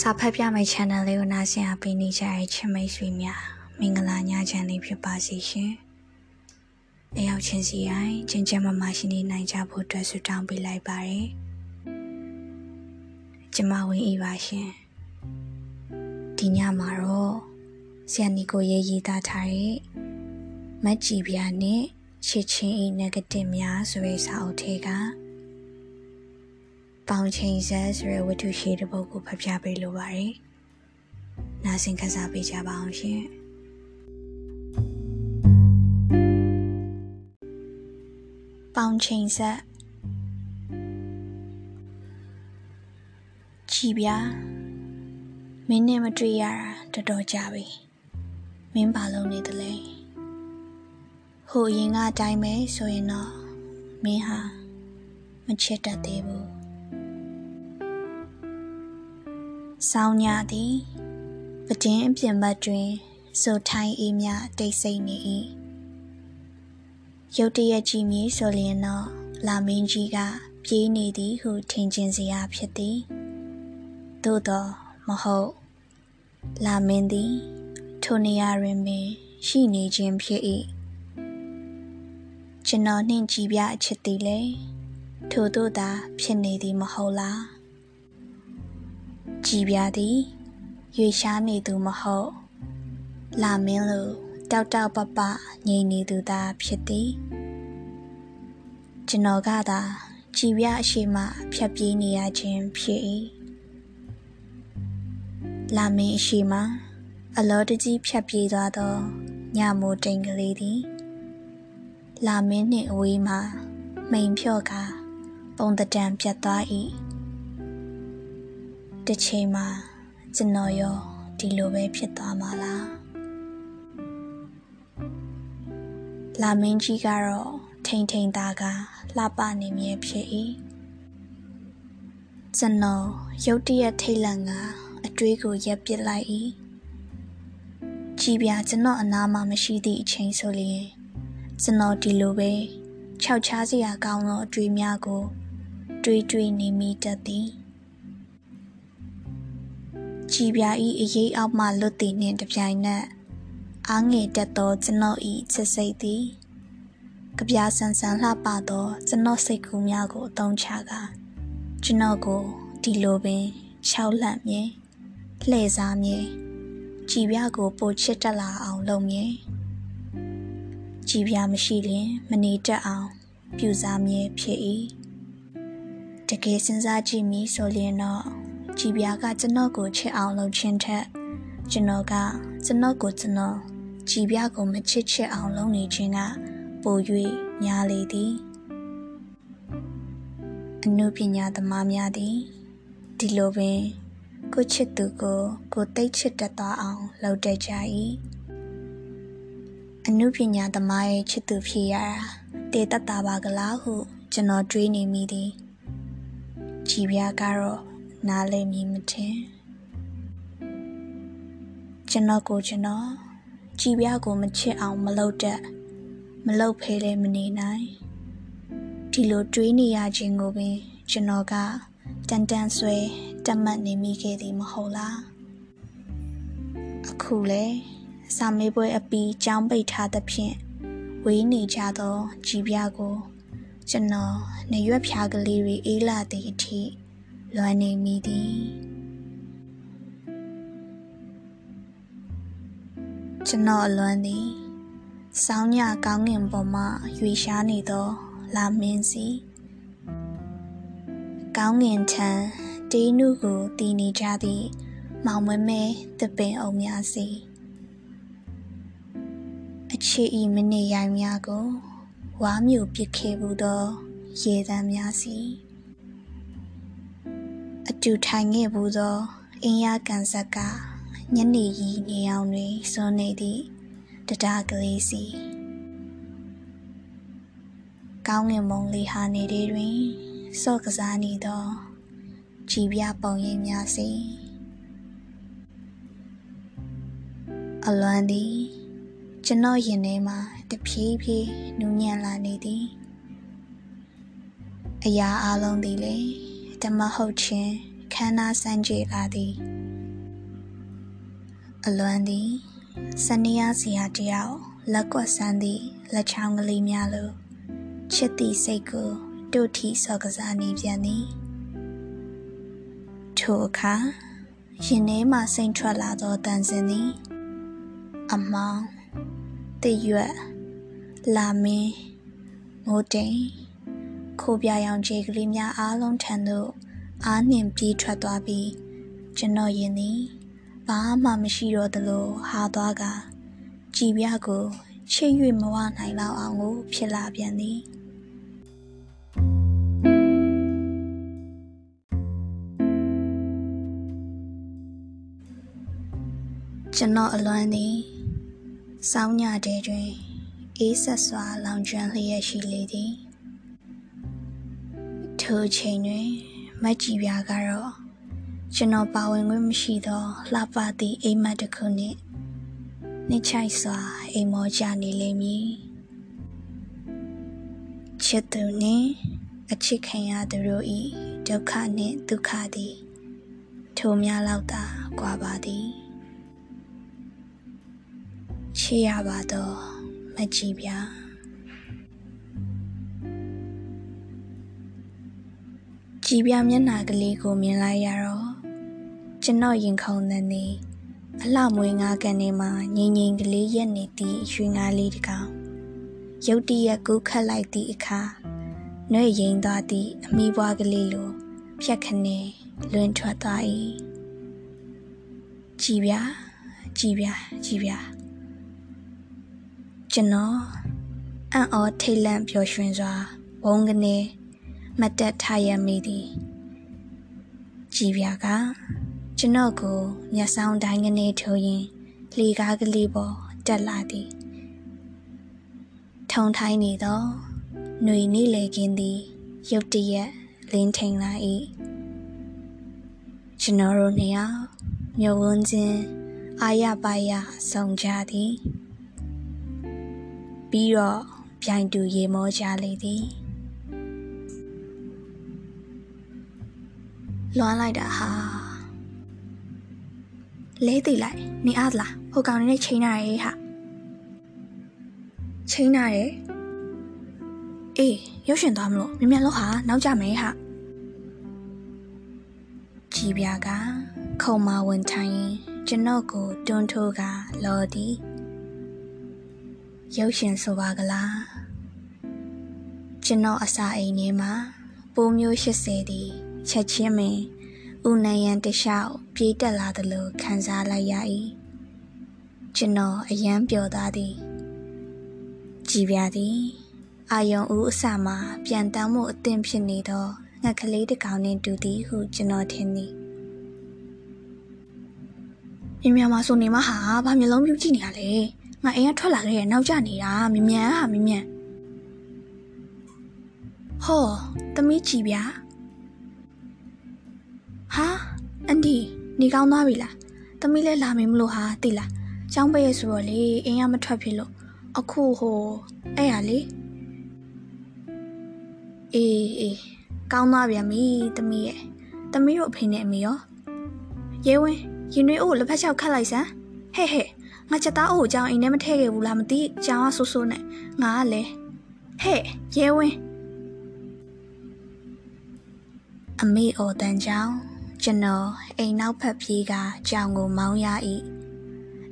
စာဖတ်ပြမယ့် channel လေးကိုနားဆင်အားပေးနေကြတဲ့ချစ်မိတ်ဆွေများမင်္ဂလာညချမ်းလေးဖြစ်ပါစေရှင်။အရောက်ချင်းစီတိုင်းချင်းချင်းမမရှိနေနိုင်ကြဖို့အတွက်ဆုတောင်းပေးလိုက်ပါရယ်။ကျမဝင်းဤပါရှင်။ဒီညမှာတော့ဆရာနီကိုရေးရေးသားထားတဲ့မက်ကြီးပြားနဲ့ချစ်ချင်းဤ negative များဆိုတဲ့စာအုပ်ထဲက ပေါင်ချိန်ဆက်ဆိုတဲ့ဝတ္ထုရှိတဲ့ပုဒ်ကိုဖတ်ပြပေးလိုပါတယ်။နားဆင်ခန်းစားပေးကြပါအောင်ရှင်။ပေါင်ချိန်ဆက်ကြည်ပြမင်းနဲ့မတွေ့ရတာတော်တော်ကြာပြီ။မင်းဘာလုပ်နေသလဲ။ဟိုရင်ကအတိုင်းပဲဆိုရင်တော့မင်းဟာမချစ်တတ်သေးဘူး။ ဆောင်းညသည်ပဒင်းအပြင်ဘက်တွင်ဆိုထိုင်းအေးမြတိတ်ဆိတ်နေ၏ရုတ်တရက်ကြည့်မည်ဆိုလျင်တော့လာမင်းကြီးကပြေးနေသည်ဟုထင်ကျင်စရာဖြစ်သည်သို့တော့မဟုတ်လာမင်းသည်ထိုနေရာတွင်ပင်ရှိနေခြင်းဖြစ်၏ကျွန်တော်နှင့်ကြည်ပြအချစ်သည်လေထို့သို့သာဖြစ်နေသည်မဟုတ်လား ကြည်ပြသည်ရွေရှားနေသူမဟုတ်လာမင်းလိုတောက်တောက်ပပငြိမ်နေသူသာဖြစ်သည်ကျွန်တော်ကသာကြည်ပြအရှိမဖြတ်ပြေးနေရခြင်းဖြစ်၏လာမင်းအရှိမအလောတကြီးဖြတ်ပြေးသွားသောညမိုးတိမ်ကလေးသည်လာမင်းနှင့်အဝေးမှမိန်ဖြော့ကပုံတံပြတ်သွား၏ တစ်ချိန်မှာကျွန်တော်ရောဒီလိုပဲဖြစ်သွားမှာလားလာမင်းကြီးကတော့ထိန်ထိန်သားကလှပနေမြဲဖြစ်၏ကျွန်တော်ရုတ်တရက်ထိတ်လန့်ကအတွေးကိုရက်ပစ်လိုက်၏ကြည်ပြကျွန်တော်အနားမှာမရှိသည့်အချိန်ဆိုလျင်ကျွန်တော်ဒီလိုပဲခြောက်ချားစရာကောင်းသောအတွေးများကို တွေးတွေးနေမိတတ်သည် ကြည်ပြာဤအရေးအောက်မှလွတ်သည်နှင့်တပြိုင်နက်အားငယ်တက်သောကျွန်တော်ဤချစ်စိတ်သည်ကြပြဆန်ဆန်လှပသောကျွန်တော်စိတ်ကူးများကိုအသုံးချကာကျွန်တော်ကိုဒီလိုပင်ခြောက်လန့်မြဲလှည့်စားမြဲကြည်ပြာကိုပိုချစ်တက်လာအောင်လုပ်မြဲကြည်ပြာမရှိရင်မနေတတ်အောင် ပြူစားမြဲဖြစ်၏တကယ်စဉ်းစားကြည့်မိဆိုရင်တော့ ကြည်ပြားကကျွန်တော်ကိုချစ်အောင်လုပ်ခြင်းထက်ကျွန်တော်ကကျွန်တော်ကိုကျွန်တော်ကြည်ပြားကိုမချစ်ချစ်အောင်လုပ်နေခြင်းကပို၍များလေသည်အနုပညာသမားများသည်ဒီလိုပင်ကိုချစ်သူကိုကိုသိချစ်တတ်သွားအောင်လုပ်တတ်ကြ၏အနုပညာသမားရဲ့ချစ်သူဖြစ်ရတာတေတတ်တာပါကလားဟု ကျွန်တော်တွေးနေမိသည်ကြည်ပြားကတော့ နားလည်မည်မထင်ကျွန်တော်ကိုကျွန်တော်ကြည်ပြားကိုမချစ်အောင်မလုပ်တတ်မလုပ်ဖဲလည်းမနေနိုင်ဒီလိုတွေးနေရခြင်းကိုပင် ကျွန်တော်ကတန်တန်ဆွဲတတ်မှတ်နေမိခဲ့သည်မဟုတ်လားအခုလေစာမေးပွဲအပီးကြောင်းပိတ်ထားသဖြင့်ဝေးနေကြသောကြည်ပြားကို ကျွန်တော်နေရွက်ဖြားကလေးတွေအေးလာသည့်အထိ လွမ်းနေမိသည်ကျွန်တော်အလွမ်းသည်စောင်းညကောင်းငင်ပေါ်မှရွေရှားနေသောလာမင်းစီကောင်းငင်ထံတေးနုကိုတည်နေကြသည့်မောင်မမဲတပင်အုံများစီအခြေဤမနေရိုင်များကိုဝါမျိုးပစ်ခဲ့ဘူးသောရေတံများစီ အတူထိုင်ခဲ့ဘူးသောအင်းရကန်ဆက်ကညနေကြီးနေအောင်တွင်စွန်းနေသည့်တရားကလေးစီကောင်းငင်မုံလေးဟာနေတဲ့တွင်စော့ကစားနေသောကြည်ပြပုံရိပ်များစီအလွမ်းသည်ကျွန်တော်ရင်ထဲမှာတဖြည်းဖြည်းနူးညံ့လာနေသည်အရာအလုံးသည်လေဓ မ္မဟုတ်ခြင်းခန္ဓာစံကြေလာသည်အလွမ်းသည်စနေရစီဟာတယောက်လက်ကွက်ဆန်းသည့်လက်ချောင်းကလေးများလိုချစ်သည့်စိတ်ကိုတို့ထီစောကစားနေပြန်သည်ထိုအခါရင်ထဲမှစိန်ထွက်လာသောတန်စင်သည်အမောင်တရွက်လာမင်းမိုးတိန် ခိုးပြရောင်ခြေကလေးများအားလုံးထံသို့အားနှင်ပြေးထွက်သွားပြီးကျွန်တော်ရင်သည်ဘာမှမရှိတော့သလိုဟာသွားကကြည်ပြကိုချစ်၍မဝနိုင်တော့အောင်ကိုဖြစ်လာပြန်သည်ကျွန်တော်အလွမ်းသည်စောင်းညတဲ့တွင်အေးဆက်စွာလောင်ကျွမ်းလျက်ရှိလေသည် ထိုချိန်တွင်မက်ကြီးပြားကတော့ကျွန်တော်ပါဝင်ခွင့်မရှိသောလှပသည့်အိမ်မက်တစ်ခုနှင့်နှိချိုက်စွာအိမ်မောကြနေလိမ့်မည်ချစ်သူနှင့်အချစ်ခံရသူတို့၏ဒုက္ခနှင့်ဒုက္ခသည် ထိုများလောက်သာကွာပါသည်ချစ်ရပါတော့မကြည့်ပြ ကြည်ပြမျက်နှာကလေးကိုမြင်လိုက်ရတော့ကျွန်တော်ရင်ခုန်နေနေအလှမွေးငါးကန်ထဲမှာငိမ့်ငိမ့်ကလေးရက်နေသည့်ရွှေငါးလေးတစ်ကောင်ရုတ်တရက်ကူးခတ်လိုက်သည့်အခါနှွေရင်သွားသည့်အမိဘွားကလေးလိုဖြက်ခနဲလွင်ထွက်သွား၏ကြည်ပြကြည်ပြကြည်ပြကျွန်တော်အံ့ဩထိတ်လန့်ပျော်ရွှင်စွာဘုံကနေ မတ်တက်ထားရမိသည်ကြည်ပြကကျွန်တော်ကိုမျက်စောင်းတိုင်းကနေထိုးရင်လေကားကလေးပေါ်တက်လာသည်ထုံထိုင်းနေသောຫນွေနေလေကင်းသည်ရုတ်တရက်လင်းထိန်လာ၏ကျွန်တော်တို့နှစ်ယောက်မြို့ဝန်းချင်းအာရပါရဆောင်ကြသည်ပြီးတော့ပြိုင်တူရေမောကြလေသည် လွမ်းလိုက်တာဟာလဲသိလိုက်နေအားလားဟိုကောင်နေနဲ့ချိန်နာရဲဟာချိန်နာရဲအေးရုပ်ရှင်သွားမလို့မြန်မြန်လောက်ဟာနောက်ကြမယ်ဟာကြည်ပြာကခုံမဝင်ထိုင်ကျွန်တော်ကိုတွန်းထိုးကလော်သည်ရုပ်ရှင်ဆိုပါကလားကျွန်တော်အစာအိမ်ထဲမှာပိုးမျိုး80သည် ချက်ချင်းမင်းဦးနယံတလျှောက်ပြေးတက်လာသလိုခံစားလိုက်ရ၏ကျွန်တော်အယမ်းပျော်သားသည်ကြည်ပြသည်အာယုံဦးအစမှပြန်တမ်းမှုအသင့်ဖြစ်နေသောငှက်ကလေးတစ်ကောင်နှင့်တူသည်ဟုကျွန်တော်ထင်သည်မြင်မြမှာဆိုနေမဟာဘာမျိုးလုံးပြုတ်ကြည့်နေရလဲငါအိမ်ကထွက်လာခဲ့ရနောက်ကျနေတာမြင်မြန်ဟာမြင်မြန်ဟောသမီးကြည်ဗျာ ဟာအန်ဒီနေကောင်းသွားပြီလားသမီးလည်းလာမေးမလို့ဟာသိလားចောင်းပဲ့ရဆိုတော့လေအိမ်ကမထွက်ဖြစ်လို့အခုဟိုအဲ့ရလေအေးအေးကောင်းသွားပြန်ပြီသမီးရဲ့သမီးတို့အဖေနဲ့အမေရောရဲဝင်းရင်တွေအိုးလက်ဖက်ချောက်ခတ်လိုက်စမ်းဟဲ့ဟဲ့ငါချက်သားအိုးကြောင်အိမ်ထဲမထည့်ခဲ့ဘူးလားမသိကြောင်ကဆိုးဆိုးနဲ့ငါကလည်းဟဲ့ရဲဝင်းအမေအော်တန်ကြောင် ကျွန်တော်အိမ်နောက်ဖက်ပြေးကကြောင်ကိုမောင်းရ၏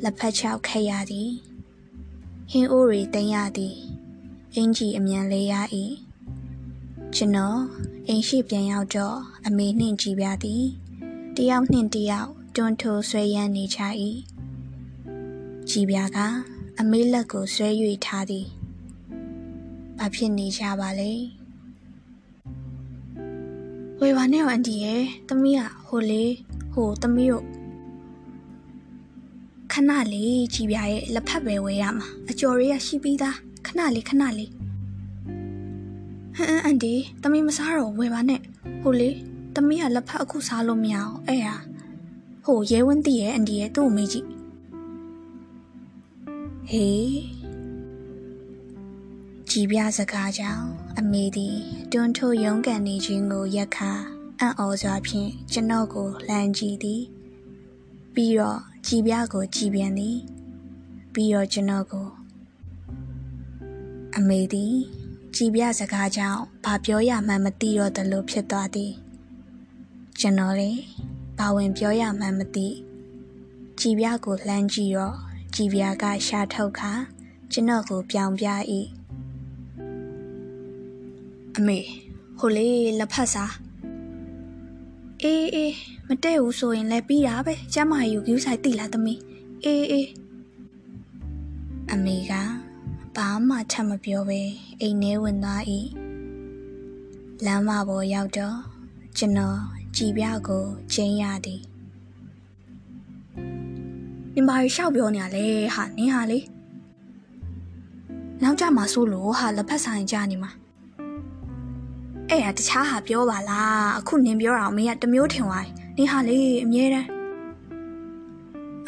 လက်ဖက်ချောက်ခက်ရသည်ဟင်းအိုးတွေတင်ရသည်အင်ကြီးအမြန်လေးရ၏ကျွန်တော်အိမ်ရှိပြန်ရောက်တော့အမေနှင့်ကြည်ပြသည်တယောက်နှင့်တယောက်တွန်းထိုးဆွဲရမ်းနေကြ၏ကြည်ပြကအမေလက်ကိုဆွဲ၍ထားသည်ဘာဖြစ်နေကြပါလဲ ဝေပါနဲ့အန်တီရဲ့သမီးကဟိုလေဟိုသမီးတို့ခဏလေးကြည်ပြရဲ့လက်ဖက်ပဲဝဲရမှာအကျော်တွေကရှိပြီးသားခဏလေးခဏလေးဟမ်အန်တီသမီးမစားတော့ဝေပါနဲ့ဟိုလေသမီးကလက်ဖက်အခုစားလို့မရအောင်အဲ့ဟာဟိုရဲဝင်းတီရဲ့အန်တီရဲ့သူ့ကိုမေးကြည့်ဟေး ကြည်ပြစကားကြောင့်အမေသည်တွန်းထိုးရုန်းကန်နေခြင်းကိုရက်ခါအံ့ဩစွာဖြင့်ကျွန်တော်ကိုလှမ်းကြည့်သည်ပြီးတော့ကြည်ပြကိုကြည်ပြန်သည်ပြီးတော့ကျွန်တော်ကိုအမေသည်ကြည်ပြစကားကြောင့်ဘာပြောရမှန်းမသိတော့သလိုဖြစ်သွားသည်ကျွန်တော်လေဘာဝင်ပြောရမှန်းမသိကြည်ပြကိုလှမ်းကြည့်တော့ကြည်ပြကရှာထုတ်ခါကျွန်တော်ကိုပြောင်ပြ၏ အမေဟိုလေလက်ဖက်စားအေးအေးမတည့်ဘူးဆိုရင်လည်းပြီးတာပဲကျမယူကူးဆိုင်တိလားသမီးအေးအေးအမေကဘာမှထပ်မပြောပဲအိမ်ထဲဝင်သွား၏လမ်းမပေါ်ရောက်တော့ကျွန်တော်ကြည်ပြကိုချင်းရသည်နင်ဘာရှောက်ပြောနေရလဲဟာနင်ဟာလေနောက်ကြမှာဆိုလို့ဟာလက်ဖက်ဆိုင်ကြနေမှာ အဲ့ဒါတခြားဟာပြောပါလားအခုနင်ပြောတာအမေကတမျိုးထင်သွားတယ်နင်ဟာလေအမြဲတမ်း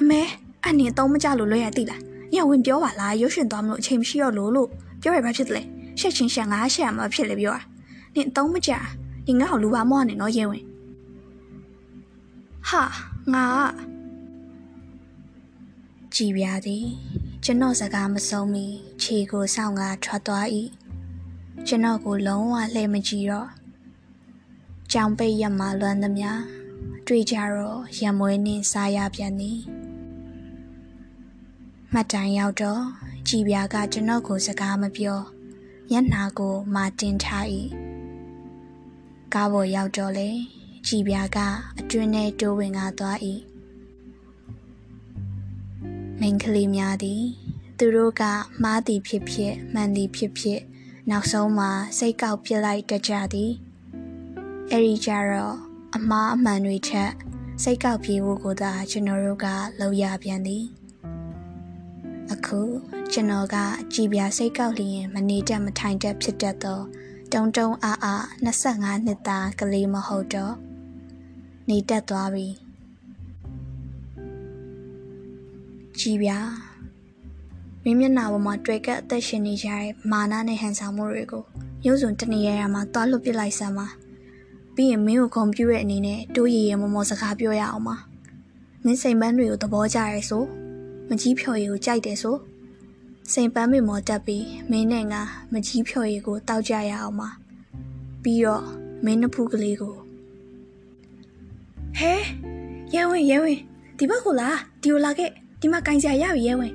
အမေအနင်တော့မကြလို့လွှဲရတိလားညဝင်ပြောပါလားရုပ်ရှင်သွားမလို့အချိန်မရှိတော့လို့လို့ပြောရဘာဖြစ်တယ်လဲရှက်ချင်းရှက်ငါရှက်ရမှာဖြစ်လေပြောတာနင်တော့မကြနင်ငါ့ကိုလူပါမောနေနော်ရဲဝင်ဟာငါကြည်ပြသည်ကျွန်တော်စကားမဆုံးမီခြေကိုစောင့်ကထွက်သွား၏ ကျွန်တော်ကိုလုံးဝလှည့်မကြည့်တော့ကြောင်ပိတ်ရမှလွမ်းသမျှတွေ့ကြတော့ရံမွေးနှင်းစားရပြန်သည်မှတ်တိုင်ရောက်တော့ကြည်ပြာကကျွန်တော်ကိုစကားမပြောမျက်နှာကိုမာတင်ထား၏ကားပေါ်ရောက်တော့လေကြည်ပြာကအတွင်းထဲတိုးဝင်ကားသွား၏မိန်းကလေးများသည် သူတို့ကမှားသည်ဖြစ်ဖြစ်မှန်သည်ဖြစ်ဖြစ် နောက်ဆုံးမှာစိတ်ကောက်ပြစ်လိုက်တကြသည်အဲ့ဒီကြတော့အမားအမှန်တွေထက်စိတ်ကောက်ပြေဖို့ကိုသာကျွန်တော်တို့ကလုပ်ရပြန်သည်အခုကျွန်တော်ကကြည်ပြစိတ်ကောက်လျင်မနေတတ်မထိုင်တတ်ဖြစ်တတ်သောတုံတုံအားအား25နှစ်သားကလေးမဟုတ်တော့နေတတ်သွားပြီကြည်ပြ မင်းမျက်နှာပေါ်မှာတွေ့ကအသက်ရှင်နေကြတဲ့မာနနဲ့ဟန်ဆောင်မှုတွေကိုမျိုးစုံတနေရရမှာသွားလွတ်ပစ်လိုက်စမ်းပါပြီးရင်မင်းကိုခုံပြူတဲ့အနေနဲ့တိုးရည်ရမမောစကားပြောရအောင်ပါမင်းစိန်ပန်းတွေကိုသဘောကျရဲဆိုမကြီးဖြော်ရည်ကိုကြိုက်တယ်ဆိုစိန်ပန်းမေမောတက်ပြီးမင်းနဲ့ငါမကြီးဖြော်ရည်ကိုတောက်ကြရအောင်ပါပြီးတော့မင်းနှဖူးကလေးကိုဟဲရဲဝင်ရဲဝင်ဒီဘက်ကိုလာဒီကိုလာခဲ့ဒီမှာကင်ကြရပြီရဲဝင်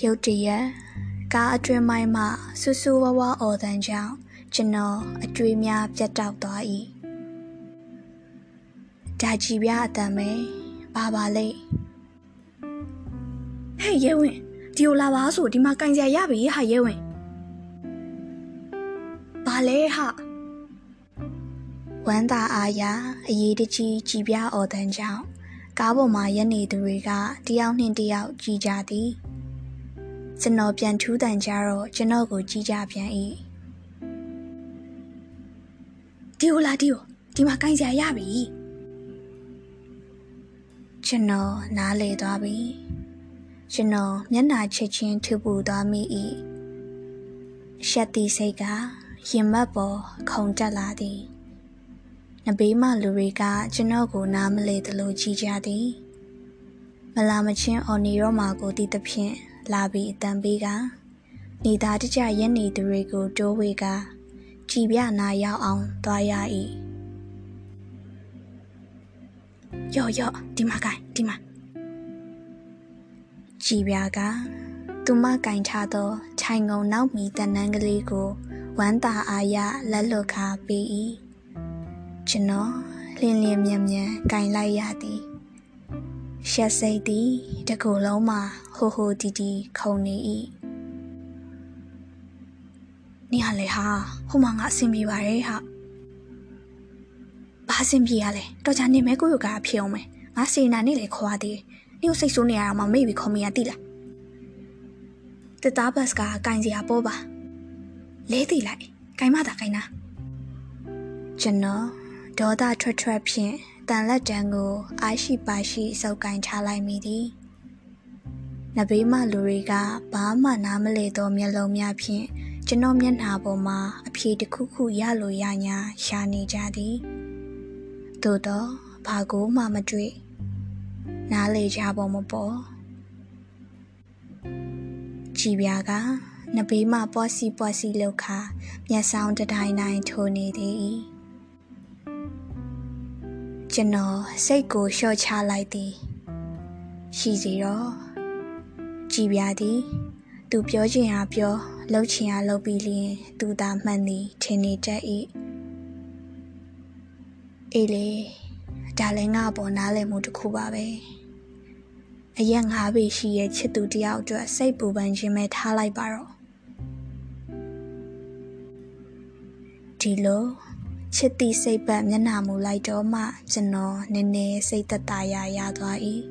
ရုတ်တရက်ကားအတွင်းပိုင်းမှဆူဆူဝဝအော်တန်ကြောင့်ကျွန်တော်အကျွေးများပြတ်တောက်သွား၏ဒါကြည်ပြအတန်ပဲဘာပါလိမ့်ဟဲ့ရဲဝင်ဒီကိုလာပါဆိုဒီမှာကင်ကြရပြီဟာရဲဝင်ဘာလဲဟာဝမ်းသာအားရအရေးတကြီးကြည်ပြအော်တန်ကြောင့်ကားပေါ်မှာရက်နေသူတွေကတယောက်နှင့်တယောက်ကြည်ကြသည် ကျွန်တော်ပြန်ထူးတန်ကြတော့ကျွန်တော်ကိုကြည်ကြပြန်၏ဒီဟလာဒီဟဒီမှာကင်ကြရပြီကျွန်တော်နားလေသွားပြီကျွန်တော်မျက်နှာချက်ချင်းထူပူသွားမိ၏ရှက်တီစိတ်ကရင်မက်ပေါ်ခုန်တက်လာသည်နဘေးမှလူတွေကကျွန်တော်ကိုနားမလေသလိုကြည်ကြသည် မလာမချင်းအော်နီရောမာကိုတည်သဖြင့် လာပြီးအတန်ပေးကနေသားတကြရက်နေသူတွေကိုတိုးဝေကကြည်ပြနာရောက်အောင်သွားရ၏ယောယောဒီမှာကိုင်ဒီမှာကြည်ပြကသူမကင်ထားသောခြိုင်ငုံနောက်မီတန်နန်းကလေးကိုဝမ်းသာအားရလက်လွတ်ခါပေး၏ကျွန်တော်လင်းလင်းမြန်မြန်ကင်လိုက်ရသည် ရှက်စိတ်သည်တကူလုံးမှာဟိုဟိုတီတီခုန်နေ၏နေရလေဟာဟိုမှာငါအဆင်ပြေပါရဲ့ဟာဘာအဆင်ပြေရလဲတော်ကြနေမဲကိုရကအဖြစ်အောင်မယ်ငါစေနာနေလေခေါ်ရသေးနေကိုစိတ်ဆိုးနေရတာမှမေ့ပြီးခေါ်မရတိလားတသားဘတ်ကကင်စရာပေါ်ပါလဲတိလိုက်ကင်မတာကင်နာကျွန်တော်ဒေါသထွက်ထွက်ဖြင့် တန်လက်တန်းကိုအားရှိပါရှိစုပ်ကင်ချလိုက်မိသည်နဘေးမှလူတွေကဘာမှနားမလဲသောမျက်လုံးများဖြင့်ကျွန်တော်မျက်နှာပေါ်မှာအဖြေတစ်ခုခုရလိုရညာရှာနေကြသည်သို့တော့ဘာကိုမှမတွေ့နားလေကြပေါ်မပေါ်ကြည်ပြာကနဘေးမှပွားစီပွားစီလောက်ခါမျက်ဆောင်တတိုင်းတိုင်းထိုးနေသည် ကျွန်တော်စိတ်ကိုလျှော့ချလိုက်သည်ရှိစီတော့ကြည်ပြာသည် သူပြောချင်အားပြောလှုပ်ချင်အားလှုပ်ပြီးလျင် သူသာမှန်သည်ထင်နေတတ်၏အေးလေဒါလည်းငါပေါ်နားလည်မှုတစ်ခုပါပဲအရက်ငါးပေရှိရဲ့ချစ်သူတယောက်အတွက်စိတ်ပူပန်ခြင်းပဲထားလိုက်ပါတော့ဒီလို ချစ်သည့်စိတ်ပတ်မျက်နှာမူလိုက်တော့မှကျွန်တော်နည်းနည်းစိတ်သက်သာရရသွား၏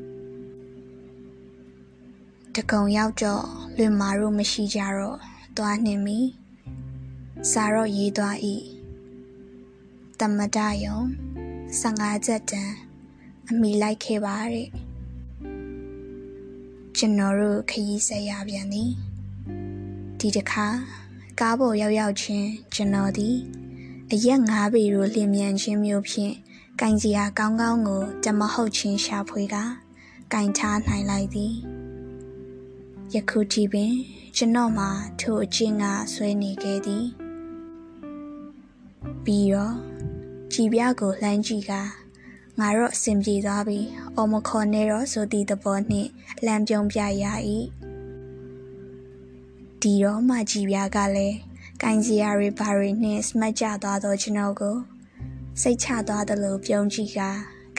တကုံရောက်တော့လွင်မာတို့မရှိကြတော့သွားနှင်မိစာတော့ရေးသွား၏တမဒယုံ15ချက်တန်းအမိလိုက်ခဲ့ပါတဲ့ကျွန်တော်တို့ခရီးဆက်ရပြန်သည်ဒီတစ်ခါကားပေါ်ရောက်ရောက်ချင်းကျွန်တော်သည် အရက်ငါးပေတို့လျင်မြန်ခြင်းမျိုးဖြင့်ကင်စီယာကောင်းကောင်းကိုတမဟုတ်ချင်းရှာဖွေကကင်ထားနိုင်လိုက်သည်ယခုထိပင်ကျွန်တော်မှာထိုအချင်းကဆွဲနေခဲ့သည်ပြီးတော့ကြည်ပြကိုလှမ်းကြည့်ကငါတော့အဆင်ပြေသွားပြီ။အော်မခေါ်နေတော့ဆိုသည့်သဘောနှင့်လမ်းပြုံးပြရ၏။ဒီတော့မှကြည်ပြကလည်း ကိုင်းစီယာရီဘာရီနှင့်စမတ်ကြသွားသောကျွန်တော်ကို စိတ်ချသွားသလိုပြုံးကြည့်က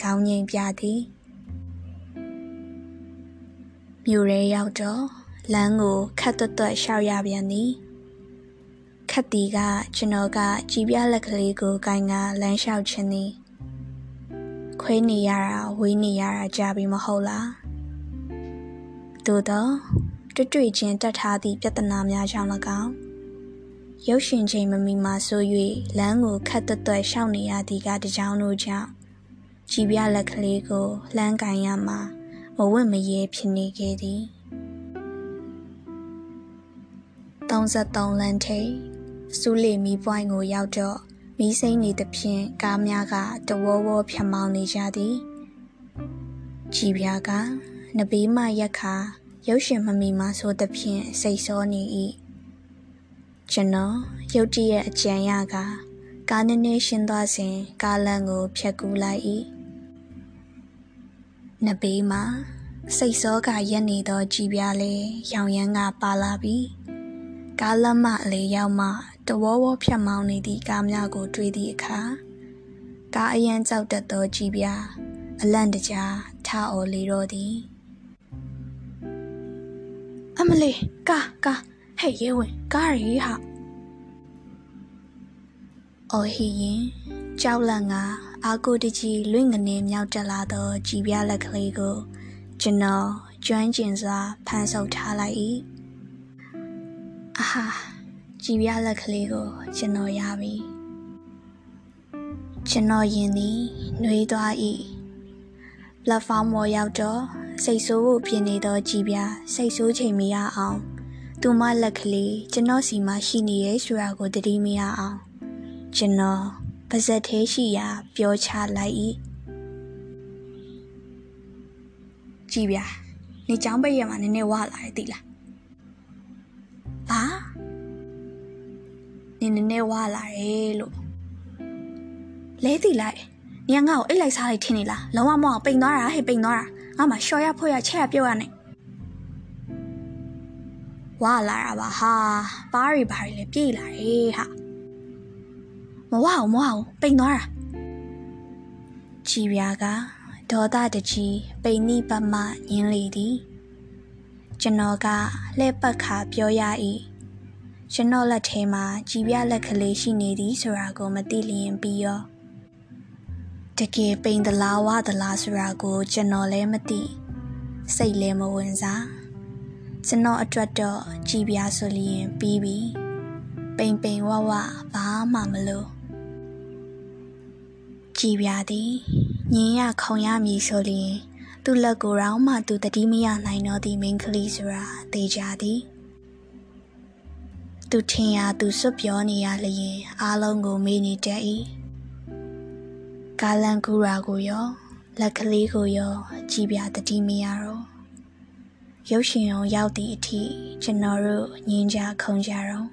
ခေါင်းငိမ်ပြသည်။မြို့ရဲရောက်တော့လမ်းကိုခတ်တွတ်တွတ်ရှောက်ရပြန်သည်။ခတ်တီကကျွန်တော်ကကြည်ပြလက်ကလေးကိုကိုင်းကလမ်းလျှောက်ခြင်းသည်ခွေးနေရတာဝေးနေရတာကြာပြီမဟုတ်လားသို့တော့တွေ့တွေ့ချင်းတတ်ထားသည့်ပြဿနာများကြောင့်၎င်း ရုပ်ရှင်ချိန်မမီမှာဆို၍လမ်းကိုခတ်တွတ်တွတ်ရှောက်နေရသည်ကတကြောင်တို့ကြောင့်ကြည်ပြလက်ကလေးကိုလှမ်းကန်ရမှာမဝင့်မရဲဖြစ်နေခဲ့သည်33လမ်းထိပ်စူးလီမီပွိုင်းကိုရောက်တော့မီးစိမ့်နေသဖြင့်ကားများကတဝေါဝေါဖြတ်မောင်းနေကြသည်ကြည်ပြားကနဘေးမှရက်ခါရုပ်ရှင်မမီမှဆိုသဖြင့်စိတ်ဆောနေ၏ ကျွန်တော်ရုတ်တရက်အကြံရကကားနည်းနည်းရှင်းသွားစဉ်ကားလမ်းကိုဖြတ်ကူးလိုက်၏နဘေးမှာစိတ်စောကရက်နေသောကြည်ပြားလေးရောင်ရမ်းကပါလာပြီးကားလမ်းမအလေးရောက်မှတဝေါဝေါဖြတ်မောင်းနေသည့်ကားများကို တွေ့သည့်အခါကားအရန်ကြောက်တတ်သောကြည်ပြားအလန့်တကြားထားအော်လေတော့သည် အမလေးကားကား ဟဲ့ရဲဝင်ကားရီဟာအော်ဟီရင်ကြောက်လန့်ကအာကိုတကြီးလွင့်ငနေမြောက်တက်လာသောကြည်ပြားလက်ကလေးကို ကျွန်တော်ကျွမ်းကျင်စွာဖန်ဆုပ်ထားလိုက်၏အာဟာကြည်ပြလက်ကလေးကို ကျွန်တော်ရပြီကျွန်တော်ယင်သည်နှွေးသွား၏ပလက်ဖောင်းပေါ်ရောက်တော့စိတ်ဆိုးဖို့ဖြစ်နေသောကြည်ပြစိတ်ဆိုးချိန်မရအောင် သူမလက်ကလေးကျွန်တော်စီမှာရှိနေရဲ့ဆိုတာကိုတတိမရအောင်ကျွန်တော်ပါဇက်သေးရှိရာပြောချလိုက်၏ကြည်ပြနေချောင်းပိတ်ရမှာနည်းနည်းဝလာတယ်သိလားဘာနင်းနည်းနည်းဝါလာတယ်လို့လဲတီလိုက်ညငါ့ကိုအိတ်လိုက်စားလိုက်ထင်နေလားလုံးဝမအောင်ပိန်သွားတာဟဲ့ပိန်သွားတာငါမှရှော်ရဖွရချက်ရပြုတ်ရနဲ့ ဝါလာတာပါဟာပါးရီပါးရီလည်းပြေးလာတယ်ဟာမဝအောင်မဝအောင်ပိန်သွားတာကြည်ပြာကဒေါသတကြီးပိန်နိပတ်မှညင်းလေသည်ကျွန်တော်ကလှဲ့ပတ်ခါပြောရ၏ကျွန်တော်လက်ထဲမှာကြည်ပြလက်ကလေးရှိနေသည်ဆိုတာကိုမသိလျင်ပြီးရောတကယ်ပိန်သလားဝသလားဆိုတာကို ကျွန်တော်လည်းမသိစိတ်လည်းမဝင်စား ကျွန်တော်အတွက်တော့ကြည်ပြဆိုလျင်ပြီးပြီပိန်ပိန်ဝဝဘာမှမလို့ကြည်ပြသည်ညင်ရခုံရမည်ဆိုလျင် သူ့လက်ကိုယ်တော့မှသူတတိမရနိုင်တော့သည့်မိန်းကလေးဆိုတာသိကြသည်သူထင်ရာသူစွတ်ပြောနေရလျင်အားလုံးကိုမေးနေတတ်၏ကာလန်ကူရာကိုရော လက်ကလေးကိုရောကြည်ပြတတိမရတော့ ရုပ်ရှင်အောင်ရောက်သည့်အထိကျွန်တော်တို့ငင်းကြခုန်ကြတော့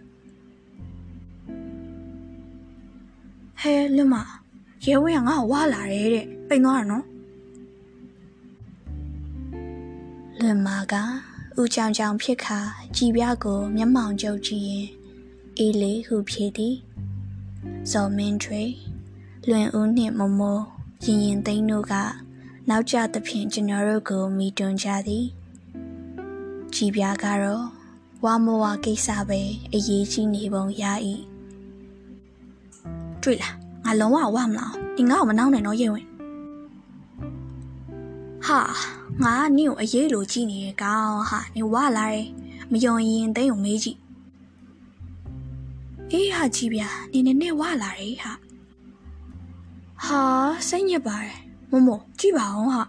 ဟဲလွတ်မရဲဝဲကငါ့ကိုဝါလာတယ်တဲ့ပိန်သွားတာနော်လွန်မာကဦးချောင်ချောင်ဖြစ်ခါကြည်ပြကိုမျက်မှောင်ကျုပ်ကြည့်ရင်အေးလေးဟုဖြေသည်ဇော်မင်းထွေလွင်ဦးနှင့်မမိုးရင်ရင်သိန်းတို့ကနောက်ကျသဖြင့်ကျွန်တော်တို့ကိုမိတွန်းကြသည် ကြည်ပြကတော့ဝါမဝကိစ္စပဲအရေးကြီးနေပုံရ၏တွေ့လားငါလုံးဝဝမလားဒီငါ့ကိုမနှောင်းနဲ့တော့ရေဝင်ဟာငါနင့်ကိုအရေးလိုကြည့်နေရကောင်ဟာနေဝလာတယ်မယုံရင်သိန်းကိုမေးကြည့်အေးဟာကြည့်ဗျာနင်နဲ့ဝလာတယ်ဟာဟာစိတ်ညစ်ပါတယ်မမို့ကြည့်ပါအောင်ဟာ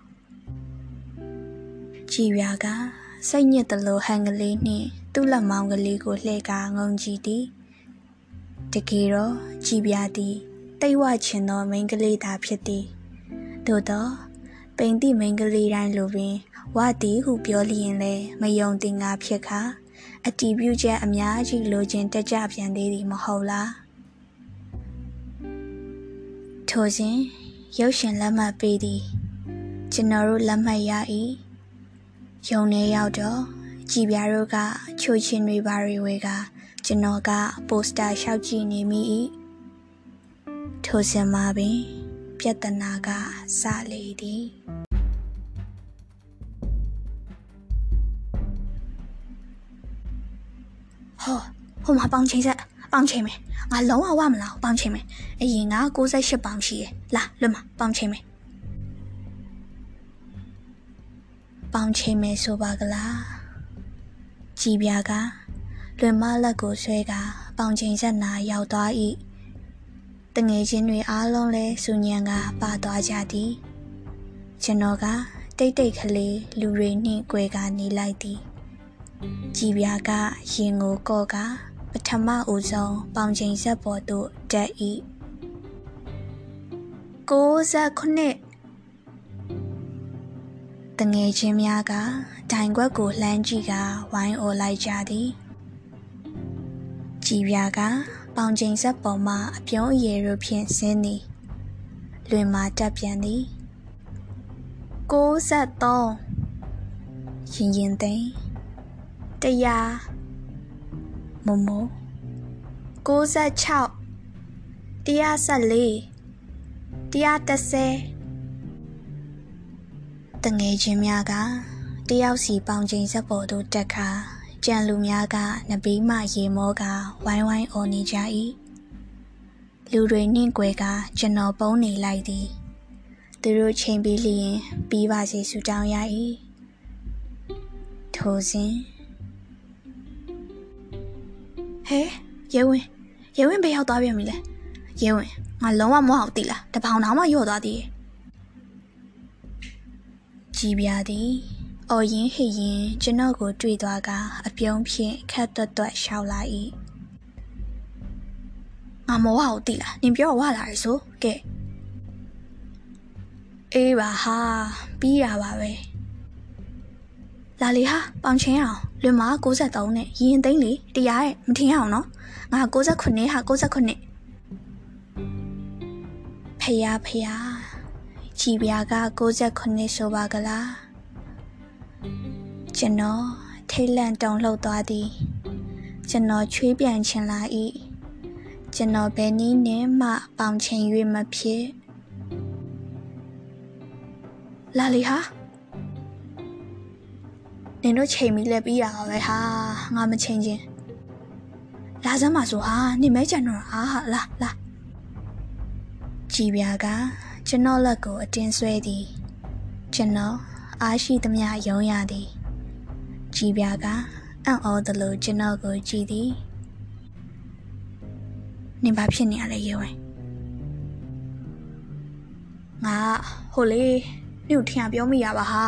ကြည်ပြာက စိတ်ညစ်တယ်လို့ဟန်ကလေးနှင့်သူ့လက်မောင်းကလေးကိုလှည့်ကာငုံကြည့်သည်တကယ်တော့ကြည်ပြာသည်တိတ်ဝချင်သောမိန်းကလေးသာဖြစ်သည်သို့တော့ပိန်တိမိန်းကလေးတိုင်းလိုပင်ဝတီဟုပြောလျင်လဲမယုံတင်ငါဖြစ်ခါအတီးပြုချက်အများကြီးလိုချင်တက်ကြပြန်သေးသည်မဟုတ်လားထိုစဉ်ရုပ်ရှင်လက်မှတ်ပေးသည်ကျွန်တော်တို့လက်မှတ်ရ၏ ယုံနေရောက်တော့ကြည်ပြားတို့ကချိုချင်းတွေပါတွေဝေကကျွန်တော်ကပိုစတာရှောက်ကြည့်နေမိ၏ထိုစဉ်မှာပင် ပြဿနာကစလေသည်ဟောဟိုမှာပေါင်ချိန်ဆက်ပေါင်ချိန်မယ်ငါလုံးဝဝမလားပေါင်ချိန်မယ်အရင်က68ပေါင်ရှိတယ်လာလွတ်မှာပေါင်ချိန်မယ် ပေါင်ချိန်မယ်ဆိုပါကလားကြည်ပြာကလွင်မလက်ကိုဆွဲကပေါင်ချိန်ဆက်နာရောက်သွား၏တငယ်ချင်းတွေအားလုံးလဲစူညံကပါသွားကြသည်ကျွန်တော်ကတိတ်တိတ်ကလေးလူတွေနှင့်ကြွယ်ကနေလိုက်သည်ကြည်ပြာကရင်ကိုကော့ကပထမဦးဆုံးပေါင်ချိန်ဆက်ပေါ်သို့တက်၏69 တငယ်ချင်းများကဒိုင်ခွက်ကိုလှမ်းကြည့်ကဝိုင်းအော်လိုက်ကြသည်ကြည်ပြာကပေါင်ချိန်ဆက်ပေါ်မှအပြုံးအရည်တို့ဖြင့်ဆင်းသည်လွင်မာတက်ပြန်သည်63ရင်ရင်သိန်းတရားမမို96 114 130 တငယ်ချင်းများကတယောက်စီပေါင်ချိန်စက်ပေါ်သို့တက်ခါကြံလူများကနဘေးမှရေမောကဝိုင်းဝိုင်းအော်နေကြ၏လူတွေနှင့်ကြွယ်ကကျွန်တော်ပုံးနေလိုက်သည်သူတို့ချိန်ပြီးလျင်ပြီးပါစေဆုတောင်းရ၏ထိုစဉ်ဟဲရဲဝင်ရဲဝင်ဘယ်ရောက်သွားပြန်ပြီလဲရဲဝင်ငါလုံးဝမဟုတ်တိလားတပေါင်တောင်မှရော့သွားသေးတယ် ကြည်ပြသည်အော်ရင်ဟိရင်ကျွန်တော်ကို တွေ့သွားက အပြုံးဖြင့်ခက်တွတ်တွတ်ရှောက်လာ၏ငါမောဟုတ်တိလားနင်ပြောဝလာရဆိုကဲအေးပါဟာပြီးရပါပဲလာလေဟာပေါင်ချင်းအောင်လွင်မ63နဲ့ရင်သိန်းလေတရားရဲ့မထင်အောင်နော်ငါ69ဟာ69ဖယားဖယား ကြည်ပြာက69ဆိုပါကလားကျွန်တော်ထိတ်လန့်တုန်လှုပ်သွားသည်ကျွန်တော်ချွေးပြန်ချင်လာ၏ကျွန်တော်ဘယ်နည်းနဲ့မှပေါင်ချင်၍မဖြစ်လာလေဟာနင်တို့ချိန်ပြီးလဲပြီးရပါပဲဟာငါမချိန်ချင်းလာစမ်းပါဆိုဟာနင်မဲကြံတော့ဟာဟာလာလာကြည်ပြာက ကျွန်တော်လက်ကိုအတင်းဆွဲသည်ကျွန်တော်အားရှိသမျှယုံရသည်ကြည်ပြာကအံ့ဩသလိုကျွန်တော်ကိုကြည်သည်နင်ဘာဖြစ်နေရလဲရေဝင်ငါဟိုလေနင့်ထင်ပြောမိရပါဟာ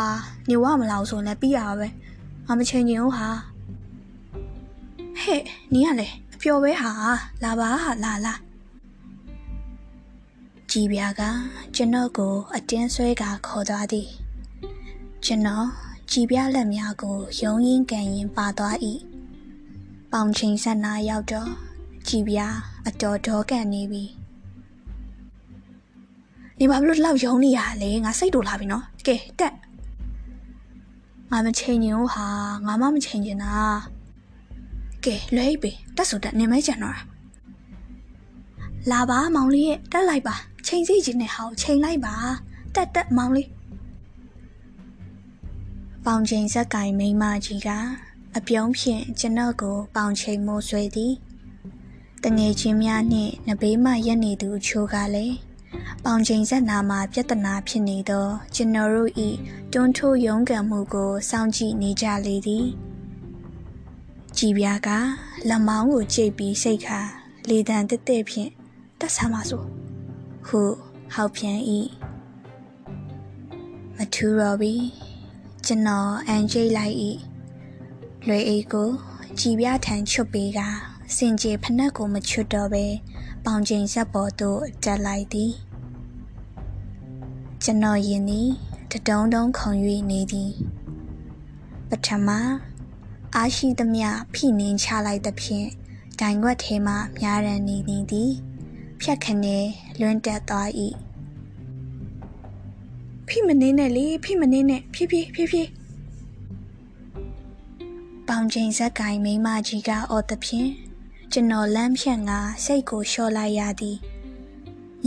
နေဝမလောက်ဆိုလည်းပြီးရပါပဲငါမချိန်ချင်ဘူးဟာဟဲ့နင်ကလေအပျော်ပဲဟာလာပါဟာလာလာ ကြည်ပြာကကျွန်တော်ကိုအတင်းဆွဲကခေါ်သွားသည်ကျွန်တော်ကြည်ပြလက်များကိုယုံရင်းကန်ရင်ပါသွား၏ပေါင်ချိန်ဆက်နာရောက်တော့ကြည်ပြာအတော်တော်ကန်နေပြီနေဘာလို့လောက်ယုံနေရလဲငါစိတ်တူလာပြီနော်ကဲတက်ငါမချိန်ရင်ဟာငါမမချိန်ရင်တာကဲလွဲပြီတက်ဆိုတက်နေမဲကြံတော့လာပါမောင်လေးရဲ့တက်လိုက်ပါ ချိန်စီချင်းနဲ့ဟောက်ချိန်လိုက်ပါတက်တက်မောင်လေးပေါင်ချိန်ဇက်ကင်မိမကြီးကအပြုံးဖြင့်ကျွန်တော်ကို ပေါင်ချိန်မိုးဆွဲသည်တငယ်ချင်းများနှင့်နဘေးမှရက်နေသူအချို့ကလည်းပေါင်ချိန်ဆက်နာမှာပြဿနာဖြစ်နေသောကျွန်တော်တို့၏တွန်းထိုးရုန်းကန်မှုကိုစောင့်ကြည့်နေကြလေသည်ကြည်ပြားကလက်မောင်းကိုကြိတ်ပြီးစိတ်ခါလေတံတက်တက်ဖြင့်တက်ဆမ်းပါစို့ ဟုဟောက်ပြန်၏မထူတော့ပြီကျွန်တော်အန်ကျိတ်လိုက်၏လွေအိတ်ကိုကြည်ပြထန်ချွတ်ပေးကစင်ကြေဖနက်ကိုမချွတ်တော့ပဲပေါင်ချိန်ဆက်ပေါ်သို့တက်လိုက်သည်ကျွန်တော်ယင်သည်တတုံးတုံးခုံ၍နေသည်ပထမအားရှိသမျှဖိနှင်းချလိုက်သဖြင့်ဒိုင်ခွက်ထဲမှများရန်နေသည် ဖြတ်ခနဲလွန်းတက်သွား၏ဖိမနေနဲ့လေဖိမနေနဲ့ဖြည်းဖြည်းဖြည်းဖြည်းပေါင်ချိန်ဇက်ကင်မိမကြီးကအော်သဖြင့်ကျွန်တော်လမ်းဖြတ်ငါစိတ်ကိုလျှော့လိုက်ရသည်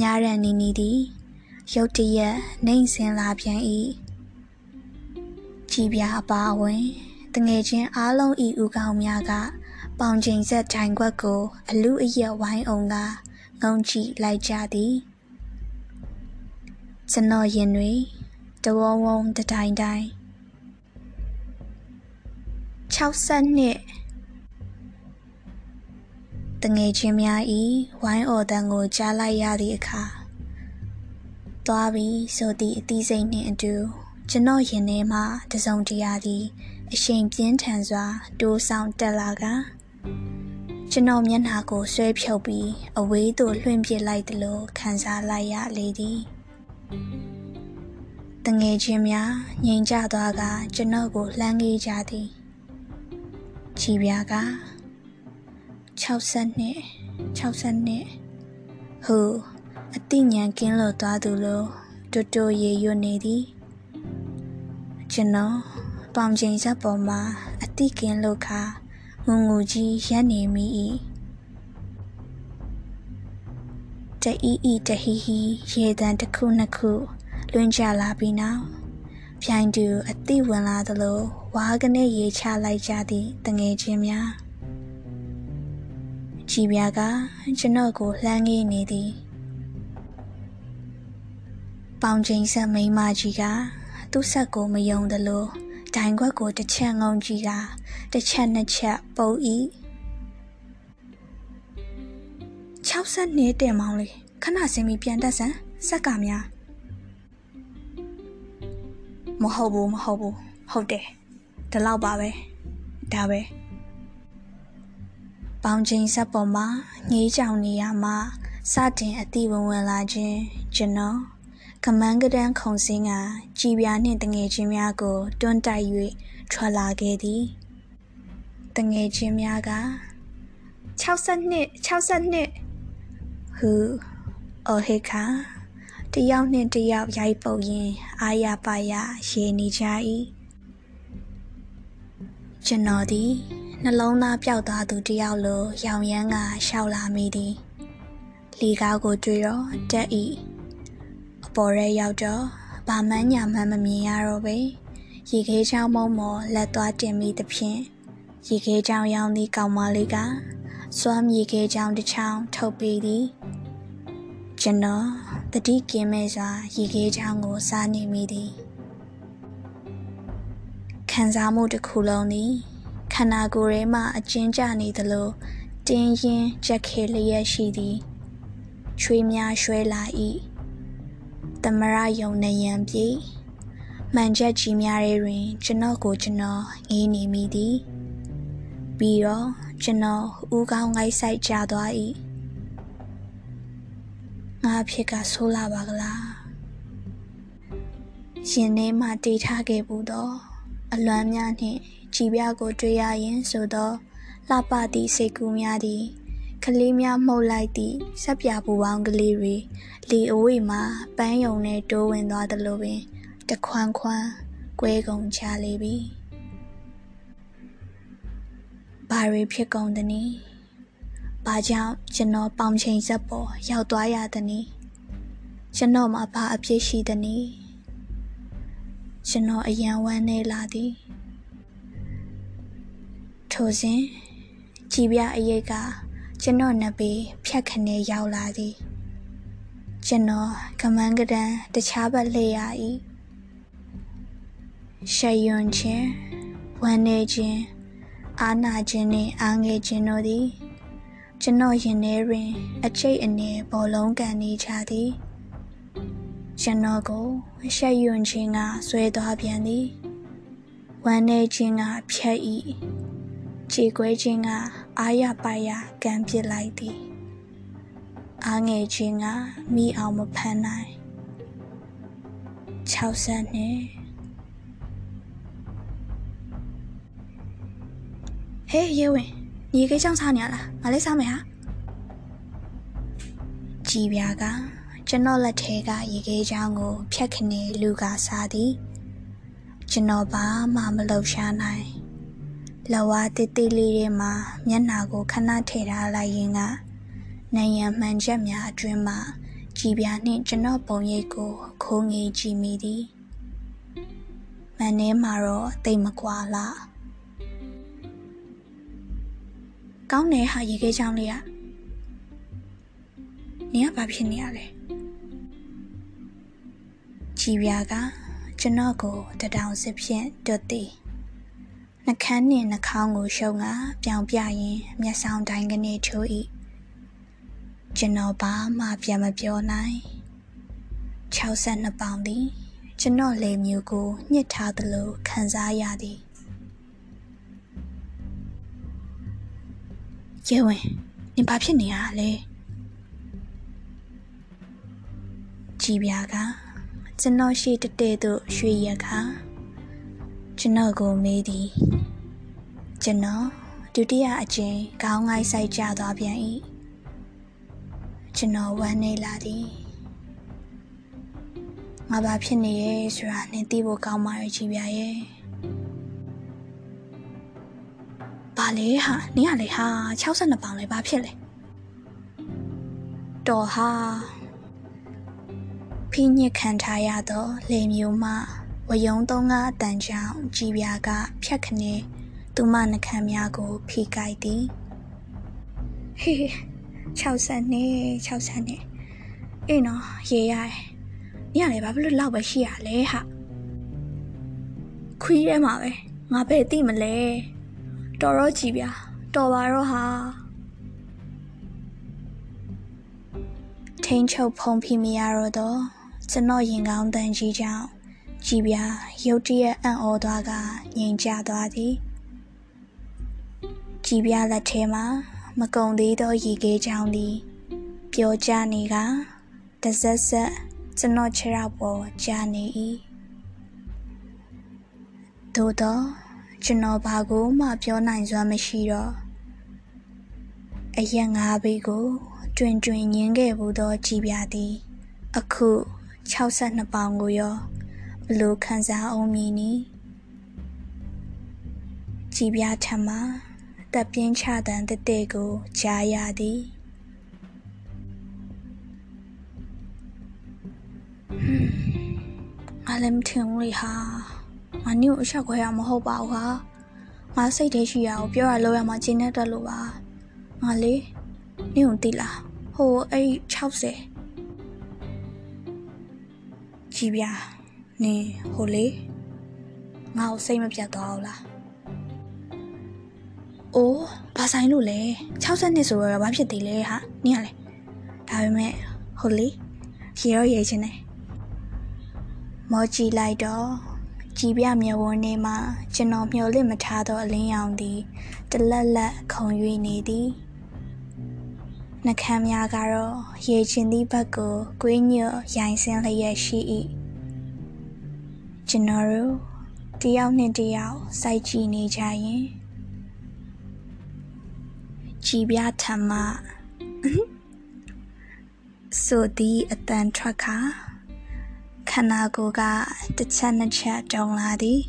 ညာရန်နီနီသည်ရုတ်တရက်နှိမ့်စင်လာပြန်၏ကြည်ပြအပါအဝင်တငယ်ချင်းအားလုံးဤဥကောင်းများက ပေါင်ချိန်ဆက်ထိုင်ခွက်ကို အလူအယက်ဝိုင်းအောင်က ငုံကြည့်လိုက်ကြသည်ကျွန်တော်ရင်တွေတဝုံဝုံတတိုင်းတိုင်း60နှစ်တငယ်ချင်းများဤဝိုင်းအော်တန်ကိုကြားလိုက်ရသည့်အခါသွားပြီးဆိုသည့်အသီးစိတ်နှင့်အတူကျွန်တော်ရင်ထဲမှတစုံတရာသည်အရှိန်ပြင်းထန်စွာတိုးဆောင်တက်လာက ကျွန်တော်မျက်နှာကိုဆွဲဖြုတ်ပြီးအဝေးသို့လွှင့်ပစ်လိုက်သလိုခံစားလိုက်ရလေသည်တငယ်ချင်းများငြိမ်ကြသွားကကျွန်တော်ကိုလှမ်းကြီးကြသည်ချီပြာက60နှစ်60နှစ်ဟူအတိညာကင်းလို့သွားသူလိုတူတူရေရွနေသည်ကျွန်တော်ပေါင်ချိန်ဆက်ပေါ်မှာအတိကင်းလို့ခါ ငုံငူကြီးရက်နေမိ၏တအီအီတဟီဟီရေတံတစ်ခုနှစ်ခုလွင်ကြလာပြီးနောက်ဖြိုင်တူအတိဝင်လာသလိုဝါကနေရေချလိုက်ကြသည့်တငယ်ချင်းများကြည်ပြာကကျွန်တော်ကိုလှမ်းငေးနေသည်ပေါင်ချိန်ဆက်မိမကြီးကသူ့ဆက်ကိုမယုံသလို ဒိုင်ခွက်ကိုတစ်ချက်ငုံကြည့်ကတစ်ချက်နှစ်ချက်ပုတ်ဤ60နှစ်တင်မောင်းလေးခဏစင်ပြီးပြန်တက်ဆန်းဆက်ကများမဟုတ်ဘူးမဟုတ်ဘူးဟုတ်တယ်ဒီလောက်ပါပဲဒါပဲပေါင်ချိန်ဆက်ပေါ်မှာငေးကြောင်နေရမှာစတင်အတိဝင်ဝင်လာခြင်းကျွန်တော် ကမန်းကဒန်းခုံစင်းကကြည်ပြားနှင့်တငယ်ချင်းများကို တွန်းတိုက်၍ထွက်လာခဲ့သည်တငယ်ချင်းများက60နှစ်60နှစ်ဟူအော်ဟေခါတယောက်နှင့်တယောက်ရိုက်ပုတ်ရင်အာရပါရရေနေကြ၏ကျွန်တော်သည်နှလုံးသားပျောက်သွားသူတယောက်လိုရောင်ရမ်းကရှောက်လာမိသည်လီကားကိုတွေ့တော့တက်၏အ ပေါ်ရဲရောက်တော့ဘာမှန်းညာမှန်းမမြင်ရတော့ပဲရေခဲချောင်းမုံမော်လက်သွားတင်မိသဖြင့်ရေခဲချောင်းရောင်းသည့်ကောင်မလေးကစွမ်းမြေခဲချောင်းတစ်ချောင်းထုတ်ပေးသည်ကျွန်တော်တတိကင်းမဲ့စွာရေခဲချောင်းကိုစားနေမိသည်ခံစားမှုတစ်ခုလုံးသည်ခန္ဓာကိုယ်ထဲမှအကျဉ်းကျနေသလိုတင်းရင်ကြက်ခဲလျက်ရှိသည်ချွေးများရွှဲလာ၏ သမရယုံနေရန်ပြေမှန်ချက်ကြီးများတွင် ကျွန်တော်ကိုကျွန်တော်ငေးနေမိသည်ပြီးတော့ကျွန်တော်ဦးကောင်းငိုက်ဆိုင်ကြသွား၏ငါအဖြစ်ကဆိုးလာပါကလားရှင်ထဲမှတည်ထားခဲ့ဘူးတော့အလွမ်းများနှင့်ကြည်ပြကိုတွေ့ရရင်ဆိုတော့လှပသည့်စိတ်ကူးများသည် ကလေးများမှုတ်လိုက်သည့်ဆက်ပြပူပေါင်းကလေးတွေလီအဝိမှာပန်းယုံနဲ့တိုးဝင်သွားသလိုပင် တခွန်းခွန်းကွဲကုန်ချလေပြီဘာတွေဖြစ်ကုန်သနည်းဘာကြောင့်ကျွန်တော်ပေါင်ချိန်ဆက်ပေါ်ရောက်သွားရသနည်းကျွန်တော်မှာဘာအဖြစ်ရှိသနည်းကျွန်တော်အယံဝမ်းနေလာသည်ထိုစဉ်ကြည်ပြအရေးက ကျွန်တော်နှစ်ပေဖြတ်ခနဲရောက်လာသည်ကျွန်တော်ကမန်းကဒန်တခြားဘက်လှည့်ရ၏ရှယ်ယွန်ခြင်းဝမ်းနေခြင်းအာနာခြင်းနှင့်အားငယ်ခြင်းတို့သည် ကျွန်တော်ရင်ထဲတွင် အချိတ်အနေဘောလုံးကန်နေကြသည်ကျွန်တော်ကိုရှက်ယွန်ခြင်းကဆွဲသွားပြန်သည်ဝမ်းနေခြင်းကဖြတ်၏ခြေခွဲခြင်းက အာရပါရကံပစ်လိုက်သည်အားငယ်ခြင်းကမိအောင်မဖမ်းနိုင်60နှစ်ဟေးရေဝင်ညီကိချောင်းစားနေရလားငါလေးစားမယ်ဟာကြည်ပြာကကျွန်တော်လက်ထဲကရေခဲချောင်းကို ဖြတ်ခနေလူကစားသည် ကျွန်တော်ဘာမှမလုပ်ရှာနိုင် လဝါတိတိလေးတွေမှာမျက်နာကိုခဏထည့်ထားလိုက်ရင်ကနိုင်ရန်မှန်ချက်များအတွင်းမှာကြည်ပြာနှင့်ကျွန်တော်ပုံရိပ်ကိုခိုးငေးကြည့်မိသည်မန်ထဲမှာတော့တိတ်မကွာလားကောင်းတယ်ဟာရေခဲချောင်းလေးอ่ะနင်ကဘာဖြစ်နေရလဲကြည်ပြာကကျွန်တော်ကိုတတောင်စစ်ဖြင့်တွတ်သည် နှကန်းနှင့်နှာခေါင်းကိုရှုံကပြောင်ပြရင်မျက်စောင်းတိုင်းကနေထိုး၏ကျွန်တော်ဘာမှပြန်မပြောနိုင်62ပေါင်သည် ကျွန်တော်လေမျိုးကိုညှစ်ထားသလိုခံစားရသည်ရဲဝင်နင်ဘာဖြစ်နေရလဲကြည်ပြာကကျွန်တော်ရှိတတဲ့သို့ရွှေရခါ ကျွန်တော်ကိုမေးသည်ကျွန်တော်ဒုတိယအကြိမ်ခေါင်းငိုက်ဆိုင်ကြသွားပြန်၏ကျွန်တော်ဝမ်းနေလာသည်ငါဘာဖြစ်နေရဲဆိုတာနင်သိဖို့ကောင်းပါရဲ့ကြည်ပြရဲ့ဘာလဲဟာနင်ကလေဟာ62ပေါင်လဲဘာဖြစ်လဲတော်ဟာဖိညစ်ခံထားရသောလေမျိုးမှ ဝယုံသုံးကားအတန်ကြောင့်ကြည်ပြာက ဖြတ်ခနေသူမနှခမ်းများကို ဖိကိုက်သည်ဟေး60နှစ်60နှစ်အေးနော်ရေရတယ်ညလည်းဘာဖြစ်လို့လောက်ပဲရှိရလဲဟာခွီးထဲမှာပဲငါပဲသိမလဲတော်တော့ကြည်ဗျာတော်ပါတော့ဟာထိန်ချုပ်ဖုံဖိမရတော့တော့ကျွန်တော်ရင်ကောင်းတန်ကြီးကြောင့် ကြည်ပြာရုတ်တရက်အံ့ဩသွားကငြိမ်ချသွားသည်ကြည်ပြာလက်ထဲမှာမကုံသေးသောရေခဲချောင်းသည်ပျော်ကျနေကတဇက်ဆက်ကျွန်တော်ခြေထောက်ပေါ်ကျနေ၏သို့တော့ကျွန်တော်ဘာကိုမှပြောနိုင်စွမ်းမရှိတော့အရက်ငါးဘေးကို တွင်တွင်ညင်းခဲ့ဘူးသောကြည်ပြသည် အခု62ပေါင်ကိုရော ဘလို့ခံစားအောင်မည်နီကြည်ပြထမတပ်ပြင်းချတဲ့တတဲ့ကိုကြားရသည်ငါလည်းမထင်ဘူးလေဟာငါနင့်ကိုအချက်ခွဲရမဟုတ်ပါဘူးဟာငါစိတ်ထဲရှိရအောင်ပြောရလို့ရမှာကျင်းနေတတ်လို့ပါငါလေနင့်ကိုသိလားဟိုအဲ့60ကြည်ပြ နင်ဟိုလေငါ့ကိုစိတ်မပြတ်သွားဘူးလားအိုးဘာဆိုင်လို့လဲ60နှစ်ဆိုတော့ဘာဖြစ်သေးလဲဟာနင်ကလေဒါပေမဲ့ဟိုလေရေရောရေချင်းတယ်မော်ကြည့်လိုက်တော့ကြည်ပြမြဝန်းနေမှာကျွန်တော်မျှော်လင့်မထားသောအလင်းရောင်သည်တလက်လက်ခုံ၍နေသည်နှကမ်းများကတော့ရေချင်သည့်ဘက်ကိုကွေးညွတ်ရိုင်စင်းလျက်ရှိ၏ ကျွန်တော်တို့တယောက်နဲ့တယောက်စိုက်ကြည့်နေကြရင်ကြည်ပြထမဆိုသည်အတန်ထွက်ခါခန္ဓာကိုယ်ကတစ်ချက်နှစ်ချက်တုံလာသည်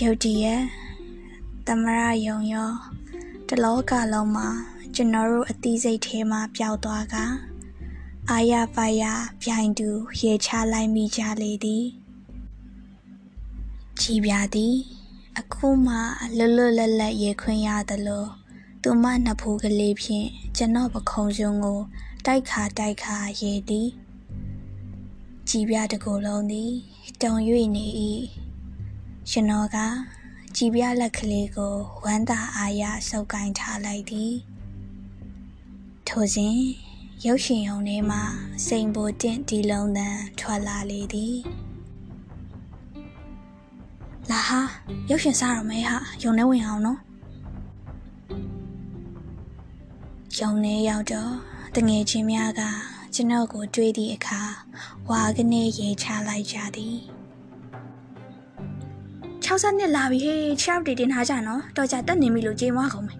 ရုတ်တရက်သမရယုံရောတလောကလုံးမှာကျွန်တော်တို့အသီးစိတ်ထဲမှာပျောက်သွားကအာရပါရပြိုင်သူရေချလိုက်မိကြလေသည် ကြည်ပြသည် အခုမှလွတ်လွတ်လပ်လပ်ရေခွင့်ရသလိုသူမနှစ်ဖူးကလေးဖြင့်ကျွန်တော်ပခုံးစုံကိုတိုက်ခါတိုက်ခါရေသည်ကြည်ပြတကူလုံးသည်တုံ၍နေ၏ကျွန်တော်ကကြည်ပြလက်ကလေးကိုဝမ်းသာအားရဆုပ်ကင်ထားလိုက်သည်ထိုစဉ်ရုပ်ရှင်ရုံထဲမှစိန်ပိုတင့်ဒီလုံးတန်ထွက်လာလေသည် လာဟာရုပ်ရှင်စားရမယ်ဟာရုံထဲဝင်အောင်နော်ရုံထဲရောက်တော့တငယ်ချင်းများကကျွန်တော်ကိုတွေးသည့်အခါဝါကနေရေချလိုက်ကြသည်60နှစ်လာပြီဟေးချောက်တီတင်ထားကြနော်တော်ကြတက်နေပြီလို့ကြေးမွားကုန်မယ်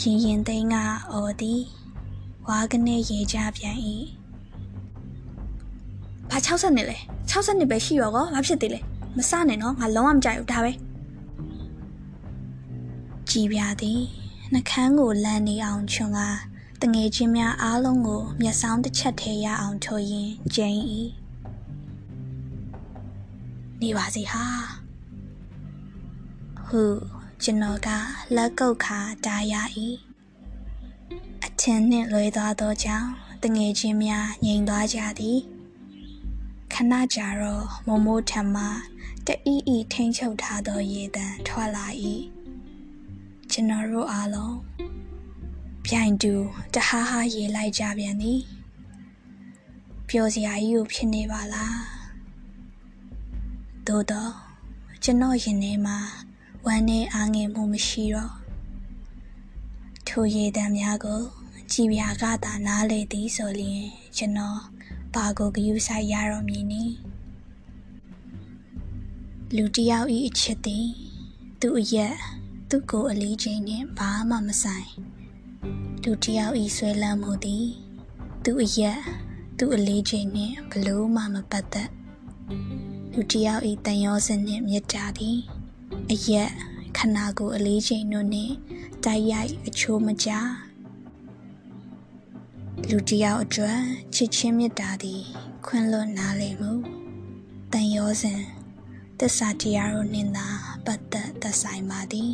ရင်ရင်သိန်းကအော်သည်ဝါကနေရေချပြန်၏ဘာ60နှစ်လဲ60နှစ်ပဲရှိရောကောဘာဖြစ်သေးလဲ မစနဲ့နော်ငါလုံးဝမကြိုက်ဘူးဒါပဲကြည်ပြသည်နှကန်းကိုလန်းနေအောင်ခြုံကတငယ်ချင်းများအားလုံးကိုမျက်စောင်းတစ်ချက်ထဲရအောင်ထိုးရင်ကျင်း၏နေပါစေဟာဟုကျွန်တော်ကလက်ကုပ်ခါတားရ၏အထင်နှင့်လွဲသွားသောကြောင့်တငယ်ချင်းများငြိမ်သွားကြသည်ခဏကြာတော့မမိုးထံမှ တအီးအီထိန်ချုပ်ထားသောရေတံထွက်လာ၏ကျွန်တော်တို့အားလုံးပြိုင်တူတဟားဟားရေလိုက်ကြပြန်သည်ပျော်စရာကြီးကိုဖြစ်နေပါလားသို့တော့ကျွန်တော်ရင်ထဲမှာဝမ်းနဲ့အားငယ်မှုမရှိတော့ထိုရေတံများကိုကြည်ပြာကသာနားလေသည်ဆိုလျင်ကျွန်တော်ဘာကိုဂယုဆိုင်ရတော့မည်နီ လူတယောက်ဤအချစ်သည်သူ့အရက်သူ့ကိုယ်အလေးချိန်နှင့်ဘာမှမဆိုင်လူတယောက်ဤဆွဲလန်းမှုသည်သူ့အရက်သူ့အလေးချိန်နှင့်ဘလို့မှမပတ်သက်လူတယောက်ဤတန်ရောစနှင့်မြတ်တာသည်အရက်ခန္ဓာကိုယ်အလေးချိန်တို့နှင့်တိုက်ရိုက်အချိုးမကျလူတယောက်အတွက်ချစ်ချင်းမြတ်တာသည် ခွင့်လွတ်နားလည်မှုတန်ရောစဉ် သစ္စာတရားတို့နှင့်သာပတ်သက်သက်ဆိုင်ပါသည်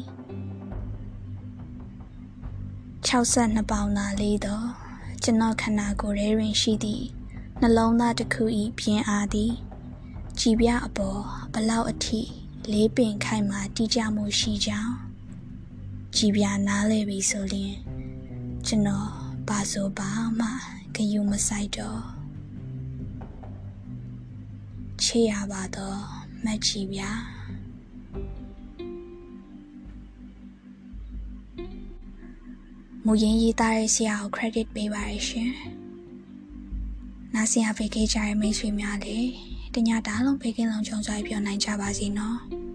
62ပေါင်သာလေးတော့ကျွန်တော်ခန္ဓာကိုယ်ထဲတွင်ရှိသည့်နှလုံးသားတစ်ခု၏ပြင်းအားသည်ကြည်ပြအပေါ်ဘလောက်အထိလေးပင်ခိုင်မာတိကျမှုရှိကြောင်းကြည်ပြနားလဲပြီဆိုရင်ကျွန်တော်ဘာဆိုဘာမှဂယုမဆိုင်တော့ချေရပါတော့ မက်ကြည်ပြမူရင်းရေးသားတဲ့ဆရာကို credit ပေးပါရရှင်။နားဆင်ရပေးခဲ့ကြတဲ့မိတ်ဆွေများလည်းတညတားလုံးဖေးကင်းလုံးကြုံစွာပြောနိုင်ကြပါစေနော်။